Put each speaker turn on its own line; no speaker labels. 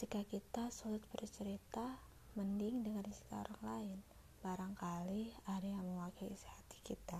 Ketika kita sulit bercerita, mending dengar cerita orang lain. Barangkali ada yang mewakili isi hati kita.